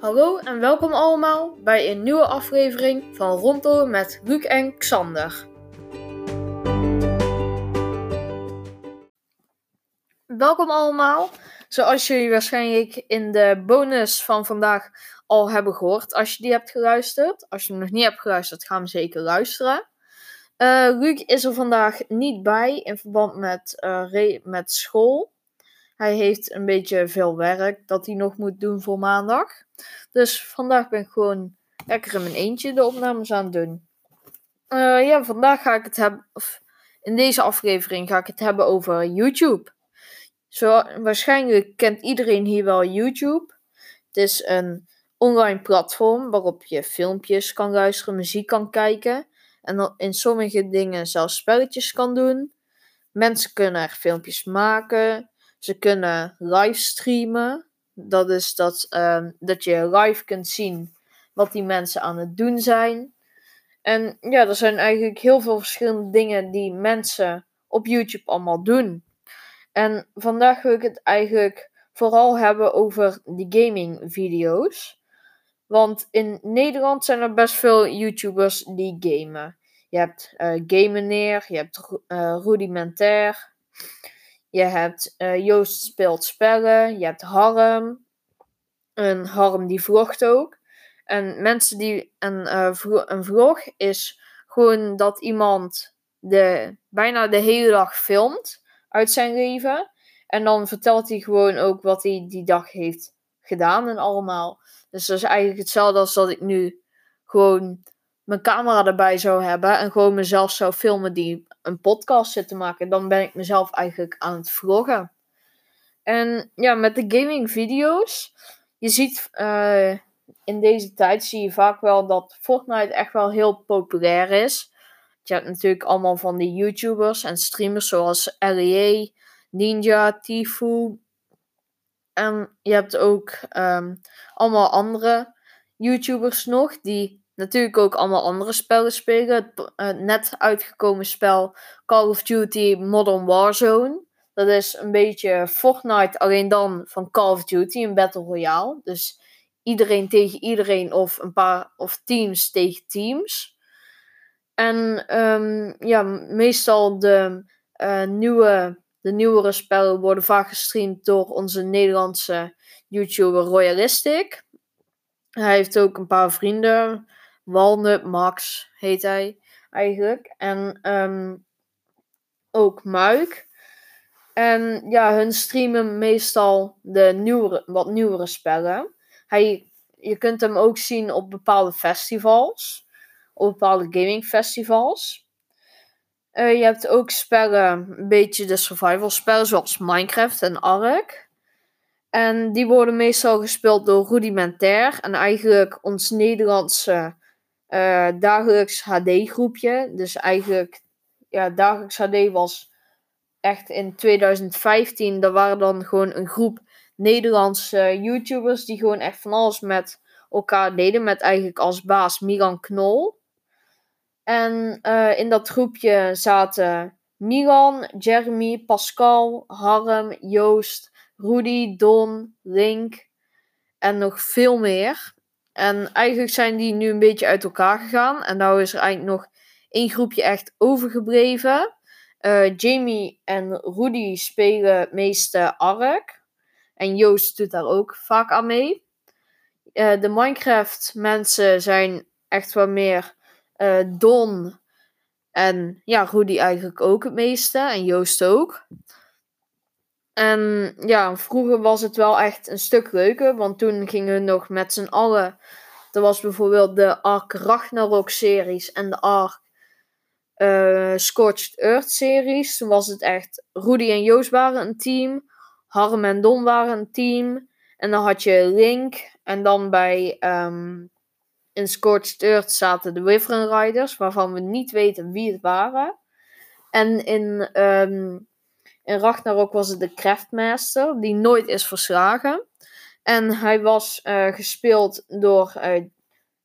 Hallo en welkom allemaal bij een nieuwe aflevering van Rondom met Luc en Xander. Welkom allemaal. Zoals jullie waarschijnlijk in de bonus van vandaag al hebben gehoord, als je die hebt geluisterd. Als je hem nog niet hebt geluisterd, ga hem zeker luisteren. Uh, Luc is er vandaag niet bij in verband met, uh, met school. Hij heeft een beetje veel werk dat hij nog moet doen voor maandag. Dus vandaag ben ik gewoon lekker in mijn eentje de opnames aan het doen. Uh, ja, vandaag ga ik het hebben. Of in deze aflevering ga ik het hebben over YouTube. Zo, waarschijnlijk kent iedereen hier wel YouTube. Het is een online platform waarop je filmpjes kan luisteren, muziek kan kijken. En in sommige dingen zelfs spelletjes kan doen. Mensen kunnen er filmpjes maken. Ze kunnen livestreamen. Dat is dat, uh, dat je live kunt zien wat die mensen aan het doen zijn. En ja, er zijn eigenlijk heel veel verschillende dingen die mensen op YouTube allemaal doen. En vandaag wil ik het eigenlijk vooral hebben over die gaming video's. Want in Nederland zijn er best veel YouTubers die gamen. Je hebt uh, Gameneer, je hebt uh, Rudimentair, je hebt uh, Joost speelt spellen, je hebt Harm, een Harm die vlogt ook. En mensen die een, een vlog is gewoon dat iemand de, bijna de hele dag filmt uit zijn leven. En dan vertelt hij gewoon ook wat hij die dag heeft gedaan en allemaal. Dus dat is eigenlijk hetzelfde als dat ik nu gewoon mijn camera erbij zou hebben en gewoon mezelf zou filmen die een podcast zit te maken. Dan ben ik mezelf eigenlijk aan het vloggen. En ja, met de gaming video's. Je ziet uh, in deze tijd zie je vaak wel dat Fortnite echt wel heel populair is. Je hebt natuurlijk allemaal van die YouTubers en streamers zoals LEA, Ninja, Tifu. En je hebt ook um, allemaal andere YouTubers nog die natuurlijk ook allemaal andere spellen spelen. Het net uitgekomen spel Call of Duty Modern Warzone. Dat is een beetje Fortnite, alleen dan van Call of Duty, een Battle Royale. Dus iedereen tegen iedereen of een paar of teams tegen teams. En um, ja, meestal de, uh, nieuwe, de nieuwere spellen worden vaak gestreamd door onze Nederlandse YouTuber Royalistic. Hij heeft ook een paar vrienden. Walnut Max heet hij eigenlijk. En um, ook Muik. En ja, hun streamen meestal de nieuwere, wat nieuwere spellen. Hij, je kunt hem ook zien op bepaalde festivals op bepaalde gaming festivals. Uh, je hebt ook spellen, een beetje de survival spellen, zoals Minecraft en Ark. En die worden meestal gespeeld door Rudimentair. En eigenlijk ons Nederlandse uh, dagelijks HD groepje. Dus eigenlijk, ja, dagelijks HD was echt in 2015. Dat waren dan gewoon een groep Nederlandse YouTubers die gewoon echt van alles met elkaar deden. Met eigenlijk als baas Milan Knol. En uh, in dat groepje zaten Milan, Jeremy, Pascal, Harm, Joost, Rudy, Don, Link en nog veel meer. En eigenlijk zijn die nu een beetje uit elkaar gegaan. En nou is er eigenlijk nog één groepje echt overgebleven. Uh, Jamie en Rudy spelen het meeste Ark. En Joost doet daar ook vaak aan mee. Uh, de Minecraft mensen zijn echt wat meer uh, Don en ja, Rudy eigenlijk ook het meeste. En Joost ook. En ja, vroeger was het wel echt een stuk leuker. Want toen gingen we nog met z'n allen. Er was bijvoorbeeld de Ark Ragnarok series en de Ark uh, Scorched Earth series. Toen was het echt Rudy en Joost waren een team. Harm en Don waren een team. En dan had je Link. En dan bij um, in Scorched Earth zaten de Wyvern Riders, waarvan we niet weten wie het waren. En in, um, in Ragnarok was het de Craftmaster, die nooit is verslagen. En hij was uh, gespeeld door uh,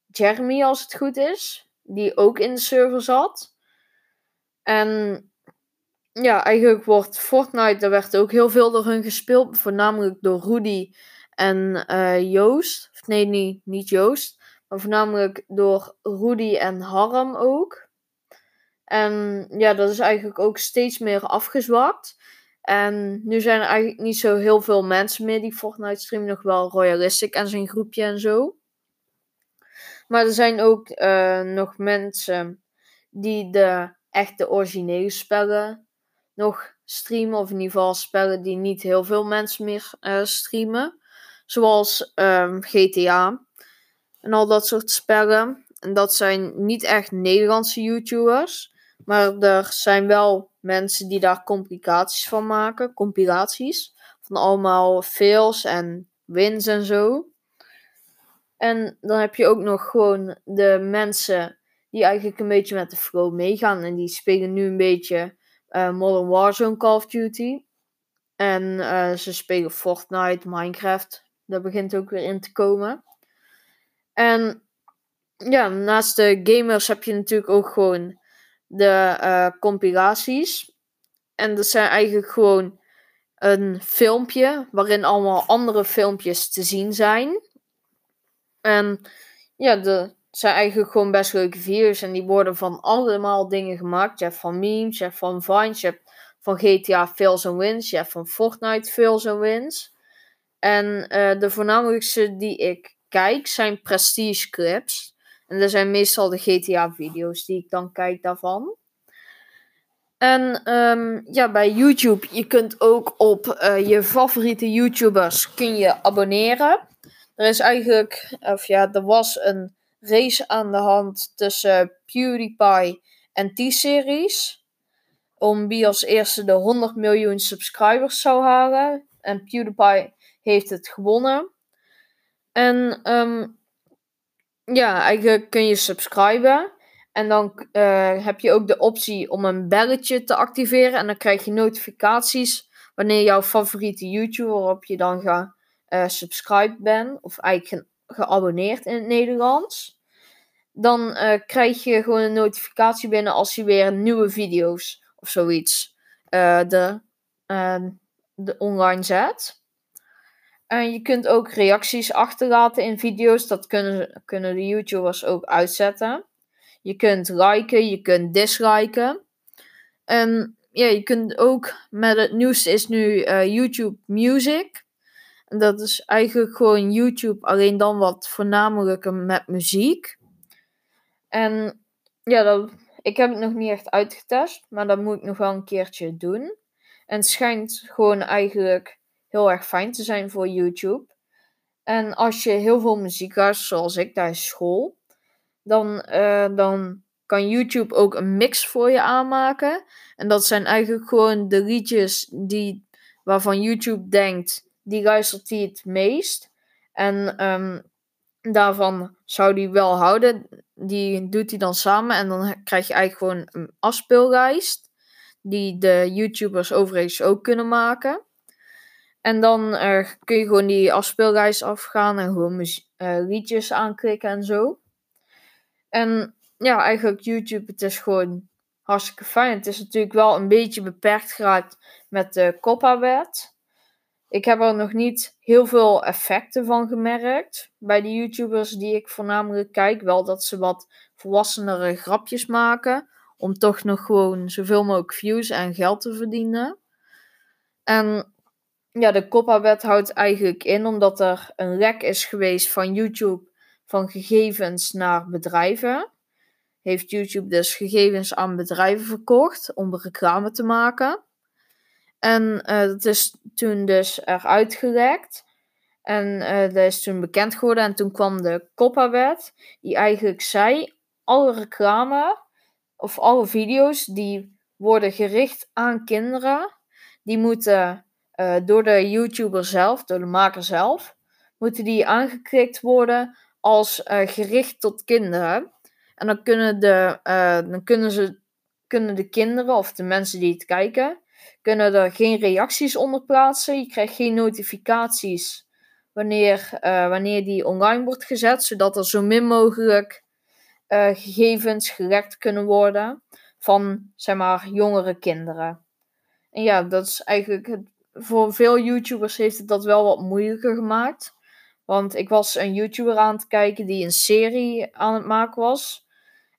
Jeremy, als het goed is, die ook in de server zat. En ja, eigenlijk wordt Fortnite, daar werd ook heel veel door hun gespeeld, voornamelijk door Rudy en uh, Joost. Nee, niet, niet Joost. Maar voornamelijk door Rudy en Harm ook. En ja, dat is eigenlijk ook steeds meer afgezwakt. En nu zijn er eigenlijk niet zo heel veel mensen meer die Fortnite streamen. Nog wel Royalistic en zijn groepje en zo. Maar er zijn ook uh, nog mensen die de echte originele spellen nog streamen. Of in ieder geval spellen die niet heel veel mensen meer uh, streamen. Zoals um, GTA en al dat soort spellen. En dat zijn niet echt Nederlandse YouTubers. Maar er zijn wel mensen die daar complicaties van maken. Compilaties. Van allemaal fails en wins en zo. En dan heb je ook nog gewoon de mensen die eigenlijk een beetje met de flow meegaan. En die spelen nu een beetje uh, Modern Warzone Call of Duty. En uh, ze spelen Fortnite, Minecraft. Dat begint ook weer in te komen. En ja, naast de gamers heb je natuurlijk ook gewoon de uh, compilaties. En dat zijn eigenlijk gewoon een filmpje waarin allemaal andere filmpjes te zien zijn. En ja, de zijn eigenlijk gewoon best leuke video's. En die worden van allemaal dingen gemaakt. Je hebt van memes, je hebt van Vines, je hebt van GTA fails and wins, je hebt van Fortnite fails and wins. En uh, de voornamelijkste die ik kijk zijn prestige clips. En dat zijn meestal de GTA-video's die ik dan kijk daarvan. En um, ja, bij YouTube, je kunt ook op uh, je favoriete YouTubers kun je abonneren. Er is eigenlijk, of ja, er was een race aan de hand tussen PewDiePie en T-Series. Om wie als eerste de 100 miljoen subscribers zou halen. En PewDiePie heeft het gewonnen. En um, ja, eigenlijk kun je subscriben. En dan uh, heb je ook de optie om een belletje te activeren. En dan krijg je notificaties wanneer jouw favoriete YouTuber waarop je dan ga uh, subscribe bent. Of eigenlijk geabonneerd in het Nederlands. Dan uh, krijg je gewoon een notificatie binnen als je weer nieuwe video's of zoiets de, de online zet. En je kunt ook reacties achterlaten in video's. Dat kunnen, kunnen de YouTubers ook uitzetten. Je kunt liken, je kunt disliken. En ja, je kunt ook met het nieuwste is nu uh, YouTube Music. En dat is eigenlijk gewoon YouTube, alleen dan wat voornamelijk met muziek. En ja, dat, ik heb het nog niet echt uitgetest, maar dat moet ik nog wel een keertje doen. En het schijnt gewoon eigenlijk heel erg fijn te zijn voor YouTube. En als je heel veel muziek zoals ik tijdens school, dan, uh, dan kan YouTube ook een mix voor je aanmaken. En dat zijn eigenlijk gewoon de liedjes die, waarvan YouTube denkt, die luistert hij het meest. En um, daarvan zou die wel houden. Die doet hij dan samen en dan krijg je eigenlijk gewoon een afspeellijst. Die de YouTubers overigens ook kunnen maken. En dan uh, kun je gewoon die afspeellijst afgaan en gewoon uh, liedjes aanklikken en zo. En ja, eigenlijk YouTube, het is gewoon hartstikke fijn. Het is natuurlijk wel een beetje beperkt geraakt met de COPPA-wet. Ik heb er nog niet heel veel effecten van gemerkt bij de YouTubers die ik voornamelijk kijk. Wel dat ze wat volwassenere grapjes maken. Om toch nog gewoon zoveel mogelijk views en geld te verdienen. En ja, de COPPA-wet houdt eigenlijk in omdat er een lek is geweest van YouTube van gegevens naar bedrijven. Heeft YouTube dus gegevens aan bedrijven verkocht om reclame te maken. En uh, dat is toen dus eruit gelekt. En uh, dat is toen bekend geworden. En toen kwam de COPPA-wet, die eigenlijk zei: alle reclame of alle video's die worden gericht aan kinderen, die moeten uh, door de YouTuber zelf, door de maker zelf, moeten die aangeklikt worden als uh, gericht tot kinderen. En dan kunnen, de, uh, dan kunnen, ze, kunnen de kinderen of de mensen die het kijken, kunnen er geen reacties onder plaatsen. Je krijgt geen notificaties wanneer, wanneer die online wordt gezet, zodat er zo min mogelijk gegevens gelekt kunnen worden van zeg maar jongere kinderen. En ja, dat is eigenlijk het voor veel YouTubers heeft het dat wel wat moeilijker gemaakt. Want ik was een YouTuber aan het kijken die een serie aan het maken was.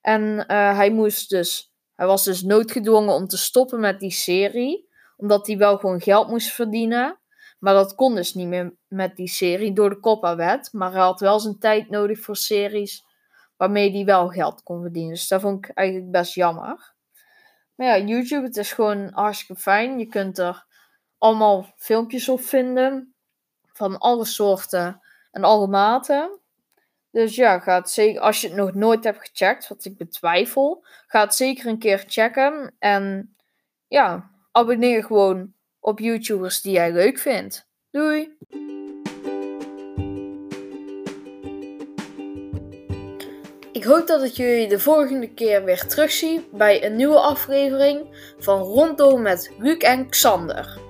En eh, hij moest dus, hij was dus noodgedwongen om te stoppen met die serie. Omdat hij wel gewoon geld moest verdienen. Maar dat kon dus niet meer met die serie door de COPPA-wet. Maar hij had wel zijn tijd nodig voor series waarmee hij wel geld kon verdienen. Dus dat vond ik eigenlijk best jammer. Maar ja, YouTube, het is gewoon hartstikke fijn. Je kunt er allemaal filmpjes op vinden. Van alle soorten en alle maten. Dus ja, ga zeker, als je het nog nooit hebt gecheckt, wat ik betwijfel, ga het zeker een keer checken. En ja, abonneer gewoon op YouTubers die jij leuk vindt. Doei! Ik hoop dat ik jullie de volgende keer weer terugzie bij een nieuwe aflevering van Rondom met Luc en Xander.